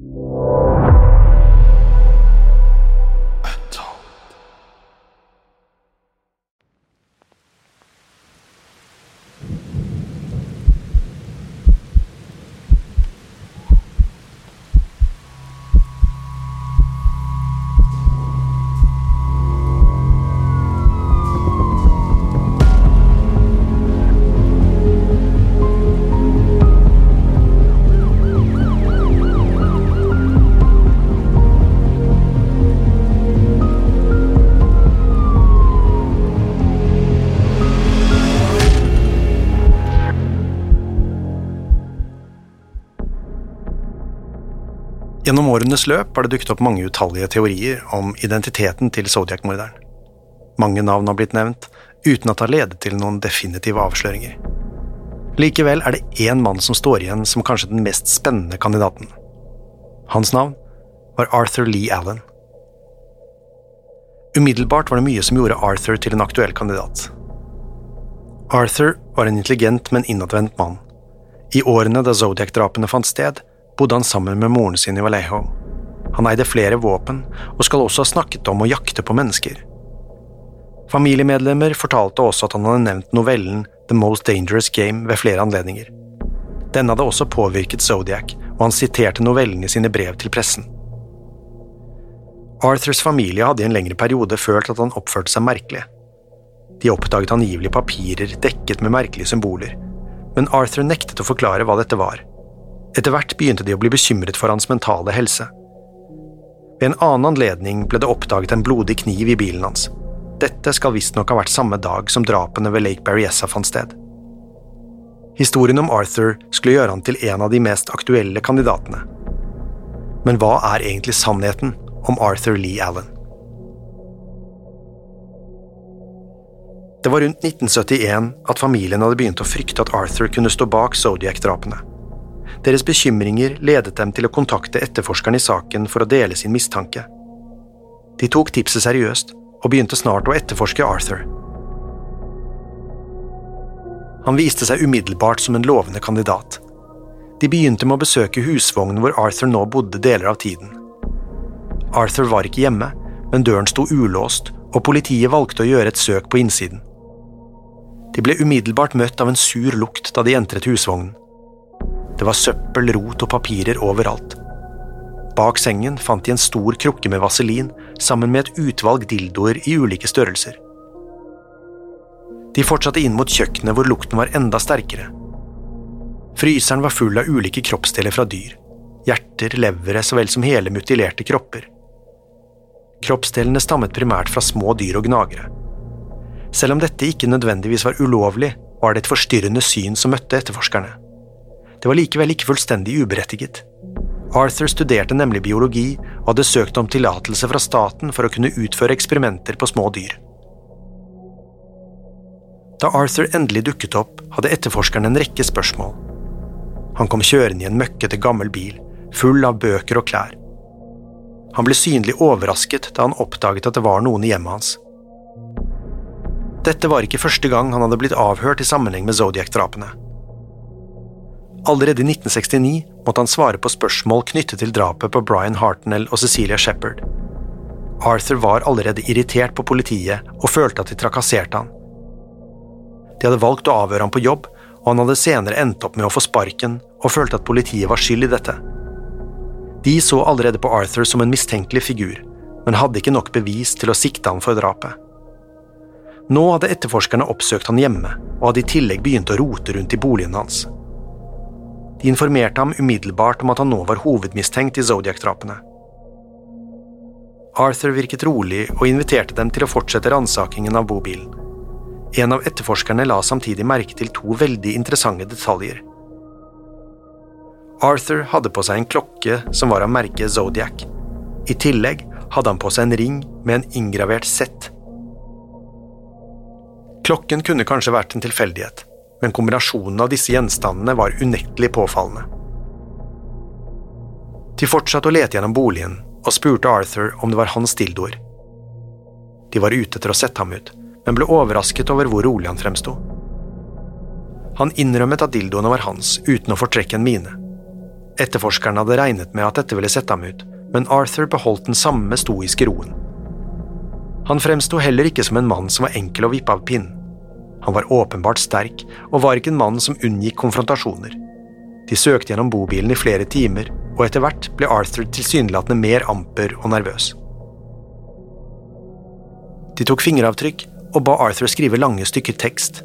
Thank you. Gjennom årenes løp har det dukket opp mange utallige teorier om identiteten til Zodiac-morderen. Mange navn har blitt nevnt, uten at det har ledet til noen definitive avsløringer. Likevel er det én mann som står igjen som kanskje den mest spennende kandidaten. Hans navn var Arthur Lee Allen. Umiddelbart var det mye som gjorde Arthur til en aktuell kandidat. Arthur var en intelligent, men innadvendt mann. I årene da Zodiac-drapene fant sted, bodde han sammen med moren sin i Vallejo. Han eide flere våpen, og skal også ha snakket om å jakte på mennesker. Familiemedlemmer fortalte også at han hadde nevnt novellen The Most Dangerous Game ved flere anledninger. Denne hadde også påvirket Zodiac, og han siterte novellen i sine brev til pressen. Arthurs familie hadde i en lengre periode følt at han oppførte seg merkelig. De oppdaget angivelig papirer dekket med merkelige symboler, men Arthur nektet å forklare hva dette var. Etter hvert begynte de å bli bekymret for hans mentale helse. Ved en annen anledning ble det oppdaget en blodig kniv i bilen hans. Dette skal visstnok ha vært samme dag som drapene ved Lake Berryessa fant sted. Historien om Arthur skulle gjøre han til en av de mest aktuelle kandidatene. Men hva er egentlig sannheten om Arthur Lee Allen? Det var rundt 1971 at familien hadde begynt å frykte at Arthur kunne stå bak Zodiac-drapene. Deres bekymringer ledet dem til å kontakte etterforskeren i saken for å dele sin mistanke. De tok tipset seriøst og begynte snart å etterforske Arthur. Han viste seg umiddelbart som en lovende kandidat. De begynte med å besøke husvognen hvor Arthur nå bodde deler av tiden. Arthur var ikke hjemme, men døren sto ulåst, og politiet valgte å gjøre et søk på innsiden. De ble umiddelbart møtt av en sur lukt da de entret husvognen. Det var søppel, rot og papirer overalt. Bak sengen fant de en stor krukke med vaselin sammen med et utvalg dildoer i ulike størrelser. De fortsatte inn mot kjøkkenet hvor lukten var enda sterkere. Fryseren var full av ulike kroppsdeler fra dyr. Hjerter, levere så vel som hele mutilerte kropper. Kroppsdelene stammet primært fra små dyr og gnagere. Selv om dette ikke nødvendigvis var ulovlig, var det et forstyrrende syn som møtte etterforskerne. Det var likevel ikke fullstendig uberettiget. Arthur studerte nemlig biologi og hadde søkt om tillatelse fra staten for å kunne utføre eksperimenter på små dyr. Da Arthur endelig dukket opp, hadde etterforskeren en rekke spørsmål. Han kom kjørende i en møkkete gammel bil, full av bøker og klær. Han ble synlig overrasket da han oppdaget at det var noen i hjemmet hans. Dette var ikke første gang han hadde blitt avhørt i sammenheng med Zodiac-drapene. Allerede i 1969 måtte han svare på spørsmål knyttet til drapet på Brian Hartnell og Cecilia Shepherd. Arthur var allerede irritert på politiet og følte at de trakasserte han. De hadde valgt å avhøre ham på jobb, og han hadde senere endt opp med å få sparken og følte at politiet var skyld i dette. De så allerede på Arthur som en mistenkelig figur, men hadde ikke nok bevis til å sikte han for drapet. Nå hadde etterforskerne oppsøkt han hjemme, og hadde i tillegg begynt å rote rundt i boligen hans. De informerte ham umiddelbart om at han nå var hovedmistenkt i Zodiac-drapene. Arthur virket rolig og inviterte dem til å fortsette ransakingen av bobilen. En av etterforskerne la samtidig merke til to veldig interessante detaljer. Arthur hadde på seg en klokke som var av merket Zodiac. I tillegg hadde han på seg en ring med en inngravert Z. Klokken kunne kanskje vært en tilfeldighet, men kombinasjonen av disse gjenstandene var unektelig påfallende. De fortsatte å lete gjennom boligen og spurte Arthur om det var hans dildoer. De var ute etter å sette ham ut, men ble overrasket over hvor rolig han fremsto. Han innrømmet at dildoene var hans, uten å fortrekke en mine. Etterforskerne hadde regnet med at dette ville sette ham ut, men Arthur beholdt den samme stoiske roen. Han fremsto heller ikke som en mann som var enkel å vippe av pinnen. Han var åpenbart sterk, og var ikke en mann som unngikk konfrontasjoner. De søkte gjennom bobilen i flere timer, og etter hvert ble Arthur tilsynelatende mer amper og nervøs. De tok fingeravtrykk og ba Arthur skrive lange stykker tekst.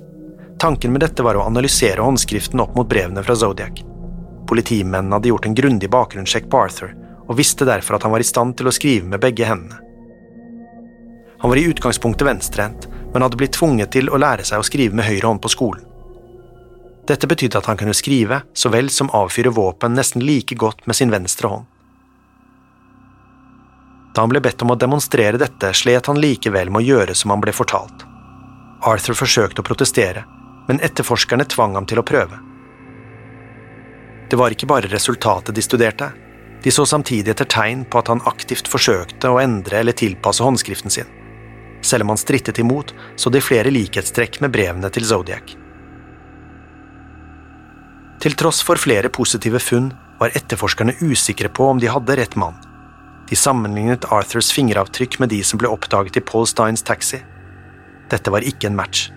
Tanken med dette var å analysere håndskriften opp mot brevene fra Zodiac. Politimennene hadde gjort en grundig bakgrunnssjekk på Arthur, og visste derfor at han var i stand til å skrive med begge hendene. Han var i utgangspunktet venstrehendt, men hadde blitt tvunget til å lære seg å skrive med høyre hånd på skolen. Dette betydde at han kunne skrive så vel som avfyre våpen nesten like godt med sin venstre hånd. Da han ble bedt om å demonstrere dette, slet han likevel med å gjøre som han ble fortalt. Arthur forsøkte å protestere, men etterforskerne tvang ham til å prøve. Det var ikke bare resultatet de studerte, de så samtidig etter tegn på at han aktivt forsøkte å endre eller tilpasse håndskriften sin. Selv om han strittet imot, så de flere likhetstrekk med brevene til Zodiac. Til tross for flere positive funn var etterforskerne usikre på om de hadde rett mann. De sammenlignet Arthurs fingeravtrykk med de som ble oppdaget i Paul Steins taxi. Dette var ikke en match.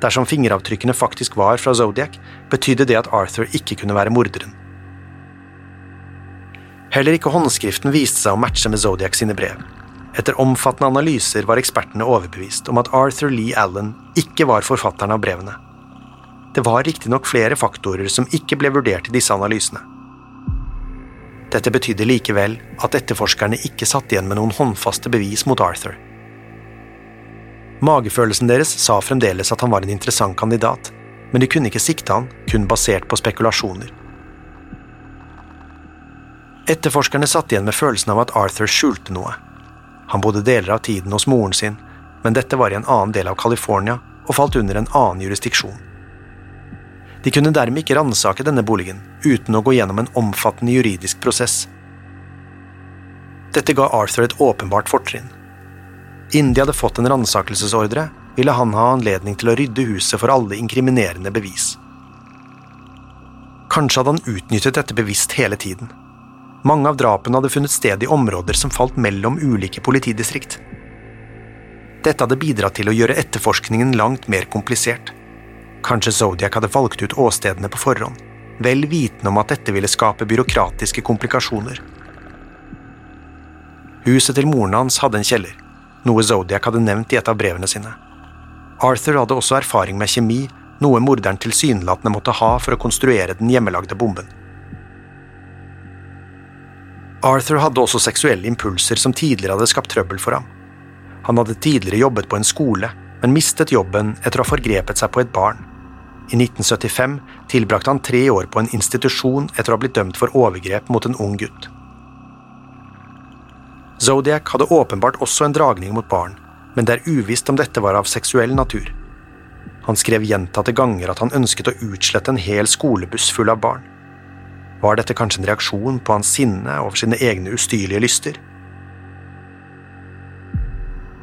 Dersom fingeravtrykkene faktisk var fra Zodiac, betydde det at Arthur ikke kunne være morderen. Heller ikke håndskriften viste seg å matche med Zodiac sine brev. Etter omfattende analyser var ekspertene overbevist om at Arthur Lee Allen ikke var forfatteren av brevene. Det var riktignok flere faktorer som ikke ble vurdert i disse analysene. Dette betydde likevel at etterforskerne ikke satt igjen med noen håndfaste bevis mot Arthur. Magefølelsen deres sa fremdeles at han var en interessant kandidat, men de kunne ikke sikte han kun basert på spekulasjoner. Etterforskerne satt igjen med følelsen av at Arthur skjulte noe, han bodde deler av tiden hos moren sin, men dette var i en annen del av California og falt under en annen jurisdiksjon. De kunne dermed ikke ransake denne boligen uten å gå gjennom en omfattende juridisk prosess. Dette ga Arthur et åpenbart fortrinn. Innen de hadde fått en ransakelsesordre, ville han ha anledning til å rydde huset for alle inkriminerende bevis. Kanskje hadde han utnyttet dette bevisst hele tiden. Mange av drapene hadde funnet sted i områder som falt mellom ulike politidistrikt. Dette hadde bidratt til å gjøre etterforskningen langt mer komplisert. Kanskje Zodiac hadde valgt ut åstedene på forhånd, vel vitende om at dette ville skape byråkratiske komplikasjoner. Huset til moren hans hadde en kjeller, noe Zodiac hadde nevnt i et av brevene sine. Arthur hadde også erfaring med kjemi, noe morderen tilsynelatende måtte ha for å konstruere den hjemmelagde bomben. Arthur hadde også seksuelle impulser som tidligere hadde skapt trøbbel for ham. Han hadde tidligere jobbet på en skole, men mistet jobben etter å ha forgrepet seg på et barn. I 1975 tilbrakte han tre år på en institusjon etter å ha blitt dømt for overgrep mot en ung gutt. Zodiac hadde åpenbart også en dragning mot barn, men det er uvisst om dette var av seksuell natur. Han skrev gjentatte ganger at han ønsket å utslette en hel skolebuss full av barn. Var dette kanskje en reaksjon på hans sinne over sine egne ustyrlige lyster?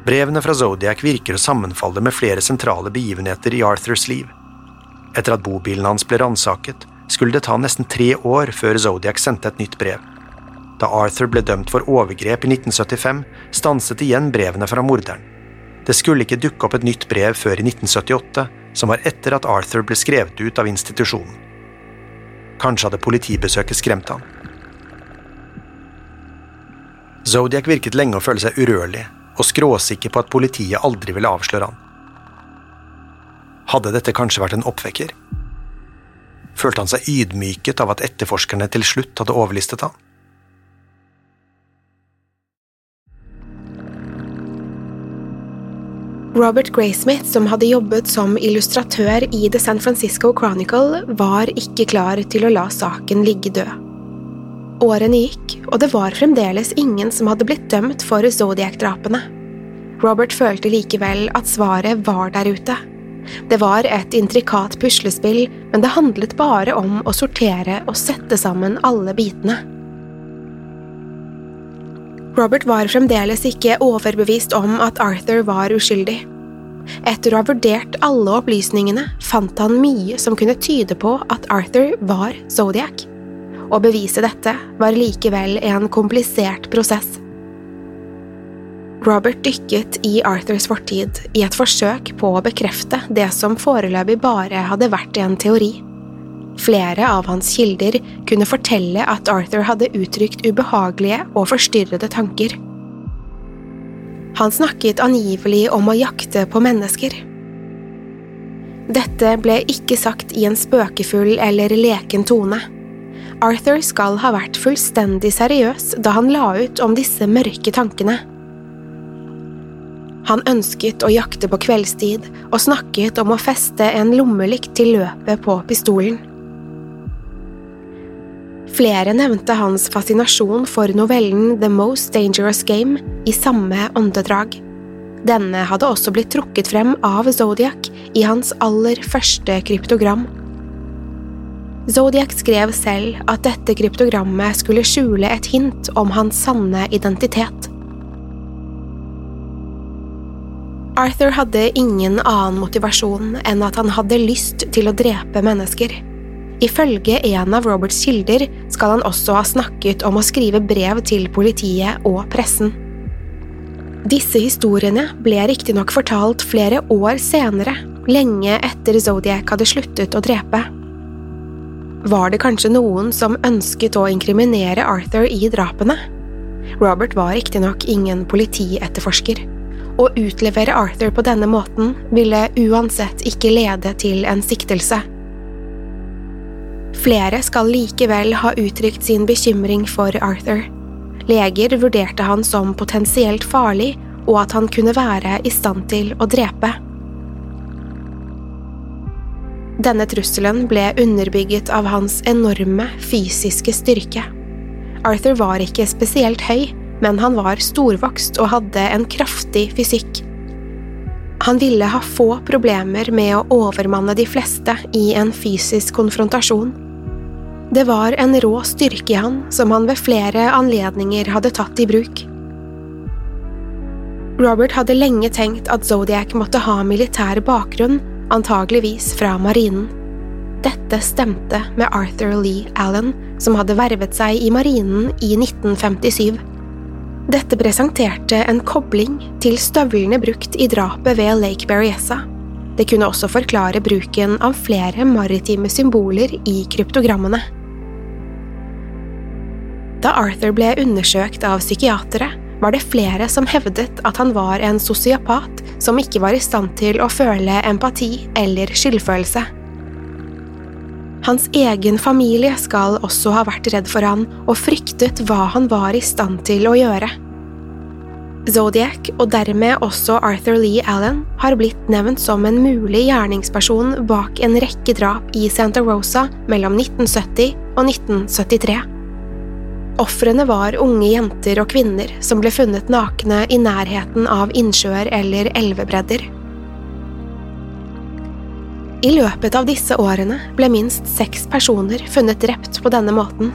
Brevene fra Zodiac virker å sammenfalle med flere sentrale begivenheter i Arthurs liv. Etter at bobilen hans ble ransaket, skulle det ta nesten tre år før Zodiac sendte et nytt brev. Da Arthur ble dømt for overgrep i 1975, stanset igjen brevene fra morderen. Det skulle ikke dukke opp et nytt brev før i 1978, som var etter at Arthur ble skrevet ut av institusjonen. Kanskje hadde politibesøket skremt han. Zodiac virket lenge å føle seg urørlig, og skråsikker på at politiet aldri ville avsløre han. Hadde dette kanskje vært en oppvekker? Følte han seg ydmyket av at etterforskerne til slutt hadde overlistet han? Robert Graysmith, som hadde jobbet som illustratør i The San Francisco Chronicle, var ikke klar til å la saken ligge død. Årene gikk, og det var fremdeles ingen som hadde blitt dømt for Zodiac-drapene. Robert følte likevel at svaret var der ute. Det var et intrikat puslespill, men det handlet bare om å sortere og sette sammen alle bitene. Robert var fremdeles ikke overbevist om at Arthur var uskyldig. Etter å ha vurdert alle opplysningene fant han mye som kunne tyde på at Arthur var Zodiac. Å bevise dette var likevel en komplisert prosess. Robert dykket i Arthurs fortid i et forsøk på å bekrefte det som foreløpig bare hadde vært en teori. Flere av hans kilder kunne fortelle at Arthur hadde uttrykt ubehagelige og forstyrrede tanker. Han snakket angivelig om å jakte på mennesker. Dette ble ikke sagt i en spøkefull eller leken tone. Arthur skal ha vært fullstendig seriøs da han la ut om disse mørke tankene. Han ønsket å jakte på kveldstid og snakket om å feste en lommelykt til løpet på pistolen. Flere nevnte hans fascinasjon for novellen The Most Dangerous Game i samme åndedrag. Denne hadde også blitt trukket frem av Zodiac i hans aller første kryptogram. Zodiac skrev selv at dette kryptogrammet skulle skjule et hint om hans sanne identitet. Arthur hadde ingen annen motivasjon enn at han hadde lyst til å drepe mennesker. Ifølge en av Roberts kilder skal han også ha snakket om å skrive brev til politiet og pressen. Disse historiene ble riktignok fortalt flere år senere, lenge etter Zodiac hadde sluttet å drepe. Var det kanskje noen som ønsket å inkriminere Arthur i drapene? Robert var riktignok ingen politietterforsker. Å utlevere Arthur på denne måten ville uansett ikke lede til en siktelse. Flere skal likevel ha uttrykt sin bekymring for Arthur. Leger vurderte han som potensielt farlig, og at han kunne være i stand til å drepe. Denne trusselen ble underbygget av hans enorme fysiske styrke. Arthur var ikke spesielt høy, men han var storvokst og hadde en kraftig fysikk. Han ville ha få problemer med å overmanne de fleste i en fysisk konfrontasjon. Det var en rå styrke i han som han ved flere anledninger hadde tatt i bruk. Robert hadde lenge tenkt at Zodiac måtte ha militær bakgrunn, antageligvis fra marinen. Dette stemte med Arthur Lee Allen, som hadde vervet seg i marinen i 1957. Dette presenterte en kobling til støvlene brukt i drapet ved Lake Berryessa. Det kunne også forklare bruken av flere maritime symboler i kryptogrammene. Da Arthur ble undersøkt av psykiatere, var det flere som hevdet at han var en sosiopat som ikke var i stand til å føle empati eller skyldfølelse. Hans egen familie skal også ha vært redd for han og fryktet hva han var i stand til å gjøre. Zodiac, og dermed også Arthur Lee Allen, har blitt nevnt som en mulig gjerningsperson bak en rekke drap i Santa Rosa mellom 1970 og 1973. Ofrene var unge jenter og kvinner som ble funnet nakne i nærheten av innsjøer eller elvebredder. I løpet av disse årene ble minst seks personer funnet drept på denne måten.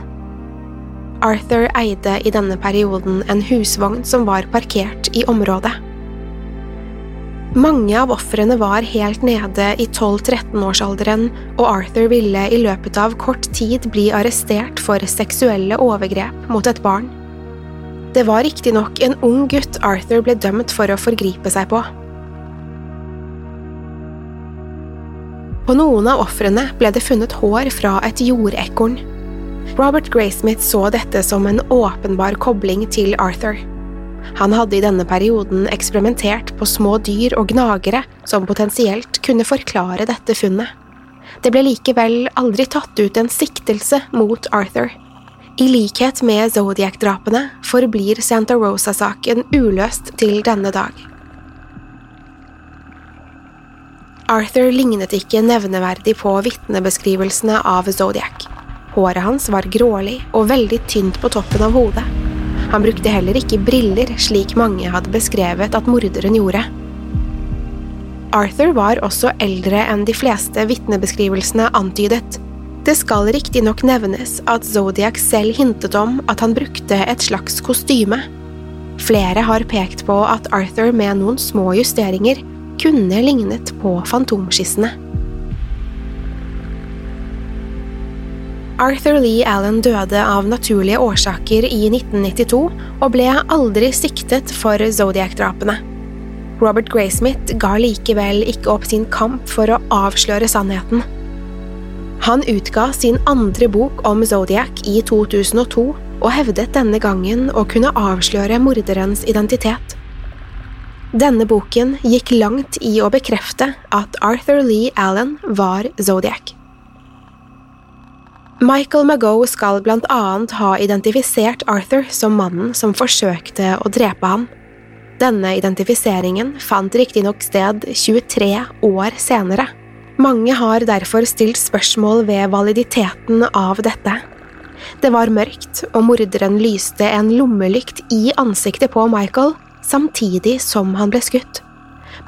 Arthur eide i denne perioden en husvogn som var parkert i området. Mange av ofrene var helt nede i 12–13-årsalderen, og Arthur ville i løpet av kort tid bli arrestert for seksuelle overgrep mot et barn. Det var riktignok en ung gutt Arthur ble dømt for å forgripe seg på. På noen av ofrene ble det funnet hår fra et jordekorn. Robert Graysmith så dette som en åpenbar kobling til Arthur. Han hadde i denne perioden eksperimentert på små dyr og gnagere som potensielt kunne forklare dette funnet. Det ble likevel aldri tatt ut en siktelse mot Arthur. I likhet med Zodiac-drapene forblir Santa Rosa-saken uløst til denne dag. Arthur lignet ikke nevneverdig på vitnebeskrivelsene av Zodiac. Håret hans var grålig og veldig tynt på toppen av hodet. Han brukte heller ikke briller, slik mange hadde beskrevet at morderen gjorde. Arthur var også eldre enn de fleste vitnebeskrivelsene antydet. Det skal riktignok nevnes at Zodiac selv hintet om at han brukte et slags kostyme. Flere har pekt på at Arthur med noen små justeringer kunne lignet på fantomskissene. Arthur Lee Allen døde av naturlige årsaker i 1992 og ble aldri siktet for Zodiac-drapene. Robert Graysmith ga likevel ikke opp sin kamp for å avsløre sannheten. Han utga sin andre bok om Zodiac i 2002 og hevdet denne gangen å kunne avsløre morderens identitet. Denne boken gikk langt i å bekrefte at Arthur Lee Allen var Zodiac. Michael Magoe skal blant annet ha identifisert Arthur som mannen som forsøkte å drepe ham. Denne identifiseringen fant riktignok sted 23 år senere. Mange har derfor stilt spørsmål ved validiteten av dette. Det var mørkt, og morderen lyste en lommelykt i ansiktet på Michael samtidig som han ble skutt.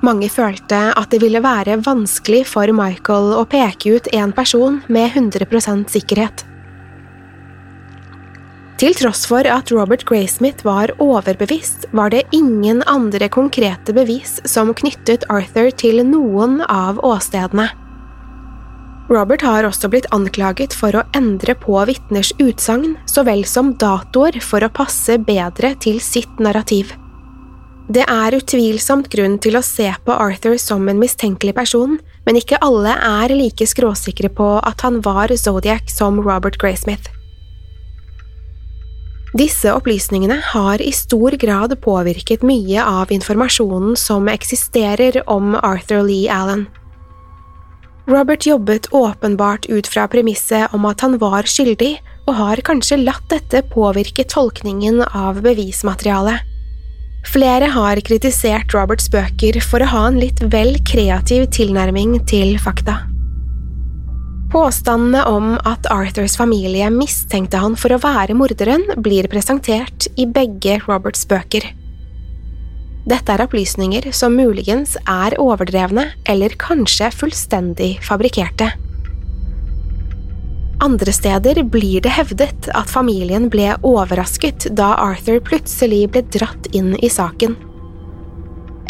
Mange følte at det ville være vanskelig for Michael å peke ut en person med 100% sikkerhet. Til tross for at Robert Graysmith var overbevist, var det ingen andre konkrete bevis som knyttet Arthur til noen av åstedene. Robert har også blitt anklaget for å endre på vitners utsagn så vel som datoer for å passe bedre til sitt narrativ. Det er utvilsomt grunn til å se på Arthur som en mistenkelig person, men ikke alle er like skråsikre på at han var Zodiac som Robert Graysmith. Disse opplysningene har i stor grad påvirket mye av informasjonen som eksisterer om Arthur Lee Allen. Robert jobbet åpenbart ut fra premisset om at han var skyldig, og har kanskje latt dette påvirke tolkningen av bevismaterialet. Flere har kritisert Roberts bøker for å ha en litt vel kreativ tilnærming til fakta. Påstandene om at Arthurs familie mistenkte han for å være morderen, blir presentert i begge Roberts bøker. Dette er opplysninger som muligens er overdrevne eller kanskje fullstendig fabrikkerte. Andre steder blir det hevdet at familien ble overrasket da Arthur plutselig ble dratt inn i saken.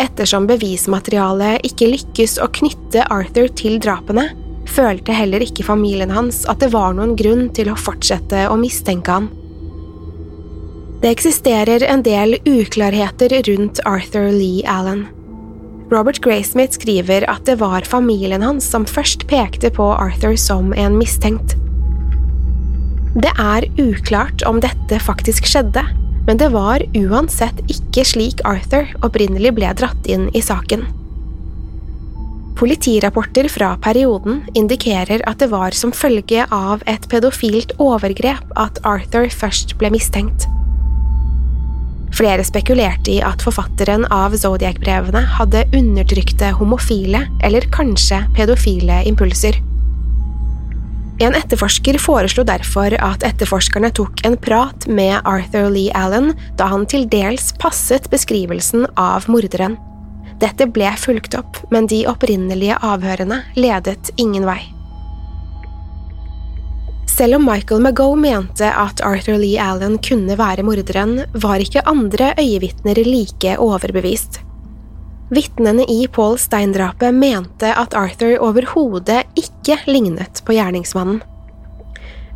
Ettersom bevismaterialet ikke lykkes å knytte Arthur til drapene, følte heller ikke familien hans at det var noen grunn til å fortsette å mistenke han. Det eksisterer en del uklarheter rundt Arthur Lee Allen. Robert Graysmith skriver at det var familien hans som først pekte på Arthur som en mistenkt. Det er uklart om dette faktisk skjedde, men det var uansett ikke slik Arthur opprinnelig ble dratt inn i saken. Politirapporter fra perioden indikerer at det var som følge av et pedofilt overgrep at Arthur først ble mistenkt. Flere spekulerte i at forfatteren av Zodiac-brevene hadde undertrykte homofile eller kanskje pedofile impulser. En etterforsker foreslo derfor at etterforskerne tok en prat med Arthur Lee Allen da han til dels passet beskrivelsen av morderen. Dette ble fulgt opp, men de opprinnelige avhørene ledet ingen vei. Selv om Michael Magoe mente at Arthur Lee Allen kunne være morderen, var ikke andre øyevitner like overbevist. Vitnene i Paul Stein-drapet mente at Arthur overhodet ikke lignet på gjerningsmannen.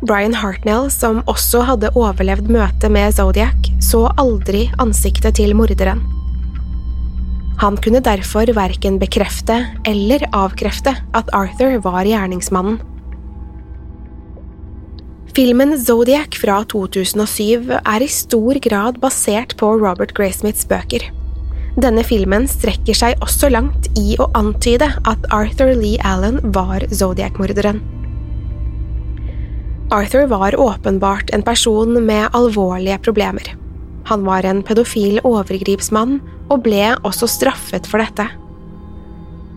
Brian Hartnell, som også hadde overlevd møtet med Zodiac, så aldri ansiktet til morderen. Han kunne derfor verken bekrefte eller avkrefte at Arthur var gjerningsmannen. Filmen Zodiac fra 2007 er i stor grad basert på Robert Graysmiths bøker. Denne filmen strekker seg også langt i å antyde at Arthur Lee Allen var Zodiac-morderen. Arthur var åpenbart en person med alvorlige problemer. Han var en pedofil overgripsmann og ble også straffet for dette.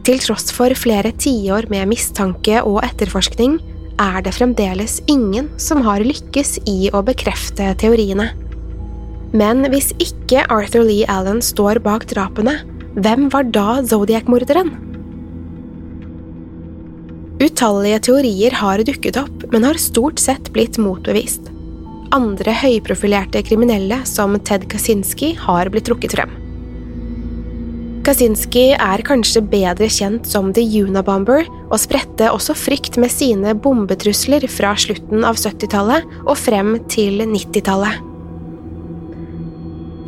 Til tross for flere tiår med mistanke og etterforskning er det fremdeles ingen som har lykkes i å bekrefte teoriene. Men hvis ikke Arthur Lee Allen står bak drapene, hvem var da Zodiac-morderen? Utallige teorier har dukket opp, men har stort sett blitt motbevist. Andre høyprofilerte kriminelle, som Ted Kaczynski, har blitt trukket frem. Kaczynski er kanskje bedre kjent som The Unabomber, og spredte også frykt med sine bombetrusler fra slutten av 70-tallet og frem til 90-tallet.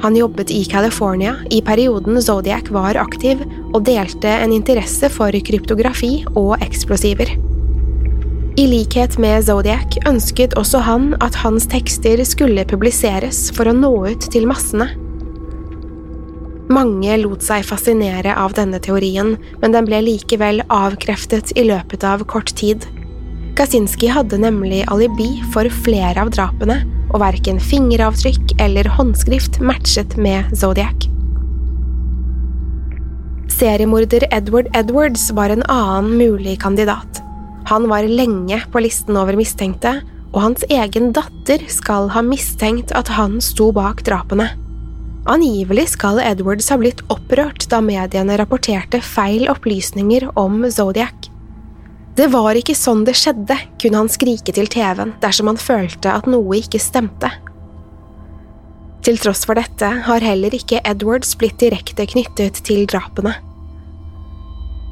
Han jobbet i California i perioden Zodiac var aktiv, og delte en interesse for kryptografi og eksplosiver. I likhet med Zodiac ønsket også han at hans tekster skulle publiseres for å nå ut til massene. Mange lot seg fascinere av denne teorien, men den ble likevel avkreftet i løpet av kort tid. Kaczynski hadde nemlig alibi for flere av drapene, og verken fingeravtrykk eller håndskrift matchet med Zodiac. Seriemorder Edward Edwards var en annen mulig kandidat. Han var lenge på listen over mistenkte, og hans egen datter skal ha mistenkt at han sto bak drapene. Angivelig skal Edwards ha blitt opprørt da mediene rapporterte feil opplysninger om Zodiac. Det var ikke sånn det skjedde, kunne han skrike til TV-en dersom han følte at noe ikke stemte. Til tross for dette har heller ikke Edwards blitt direkte knyttet til drapene.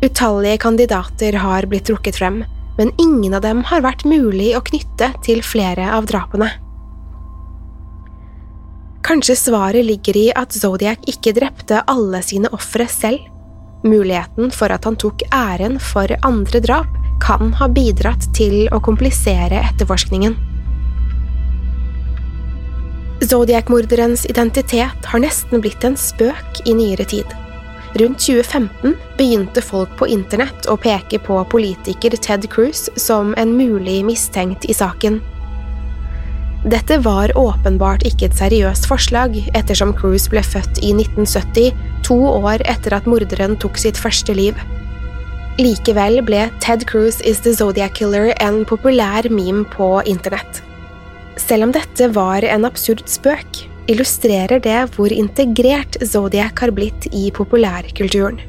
Utallige kandidater har blitt trukket frem, men ingen av dem har vært mulig å knytte til flere av drapene. Kanskje svaret ligger i at Zodiac ikke drepte alle sine ofre selv. Muligheten for at han tok æren for andre drap, kan ha bidratt til å komplisere etterforskningen. Zodiac-morderens identitet har nesten blitt en spøk i nyere tid. Rundt 2015 begynte folk på internett å peke på politiker Ted Cruz som en mulig mistenkt i saken. Dette var åpenbart ikke et seriøst forslag, ettersom Cruz ble født i 1970, to år etter at morderen tok sitt første liv. Likevel ble Ted Cruz is the Zodiac Killer en populær meme på internett. Selv om dette var en absurd spøk, illustrerer det hvor integrert Zodiac har blitt i populærkulturen.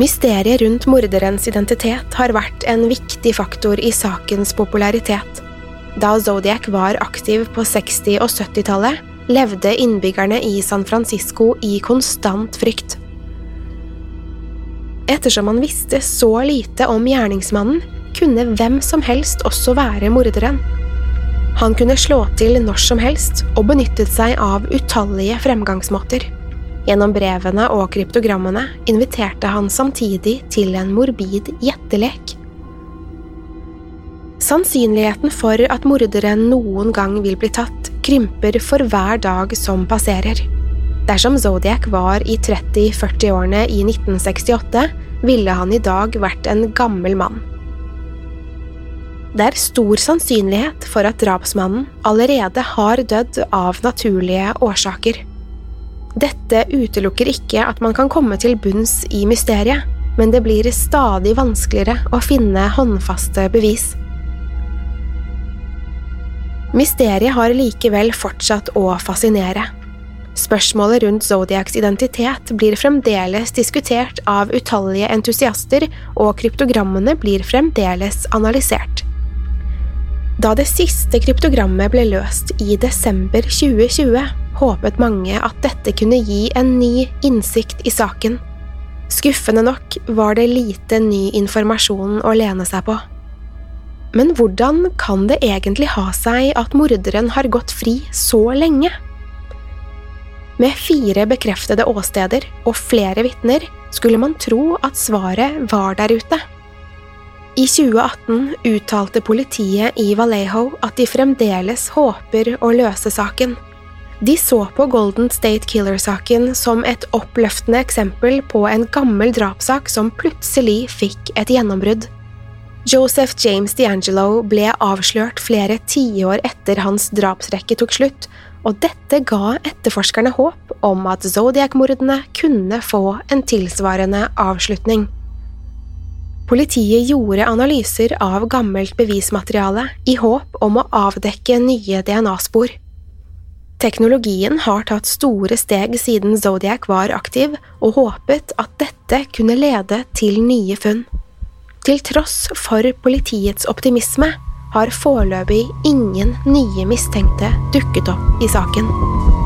Mysteriet rundt morderens identitet har vært en viktig faktor i sakens popularitet. Da Zodiac var aktiv på 60- og 70-tallet, levde innbyggerne i San Francisco i konstant frykt. Ettersom man visste så lite om gjerningsmannen, kunne hvem som helst også være morderen. Han kunne slå til når som helst og benyttet seg av utallige fremgangsmåter. Gjennom brevene og kryptogrammene inviterte han samtidig til en morbid gjettelek. Sannsynligheten for at morderen noen gang vil bli tatt, krymper for hver dag som passerer. Dersom Zodiac var i 30–40-årene i 1968, ville han i dag vært en gammel mann. Det er stor sannsynlighet for at drapsmannen allerede har dødd av naturlige årsaker. Dette utelukker ikke at man kan komme til bunns i mysteriet, men det blir stadig vanskeligere å finne håndfaste bevis. Mysteriet har likevel fortsatt å fascinere. Spørsmålet rundt Zodiacs identitet blir fremdeles diskutert av utallige entusiaster, og kryptogrammene blir fremdeles analysert. Da det siste kryptogrammet ble løst i desember 2020, håpet mange at dette kunne gi en ny innsikt i saken. Skuffende nok var det lite ny informasjon å lene seg på. Men hvordan kan det egentlig ha seg at morderen har gått fri så lenge? Med fire bekreftede åsteder og flere vitner skulle man tro at svaret var der ute. I 2018 uttalte politiet i Vallejo at de fremdeles håper å løse saken. De så på Golden State Killer-saken som et oppløftende eksempel på en gammel drapssak som plutselig fikk et gjennombrudd. Joseph James D'Angelo ble avslørt flere tiår etter hans drapsrekke tok slutt, og dette ga etterforskerne håp om at Zodiac-mordene kunne få en tilsvarende avslutning. Politiet gjorde analyser av gammelt bevismateriale i håp om å avdekke nye DNA-spor. Teknologien har tatt store steg siden Zodiac var aktiv, og håpet at dette kunne lede til nye funn. Til tross for politiets optimisme har foreløpig ingen nye mistenkte dukket opp i saken.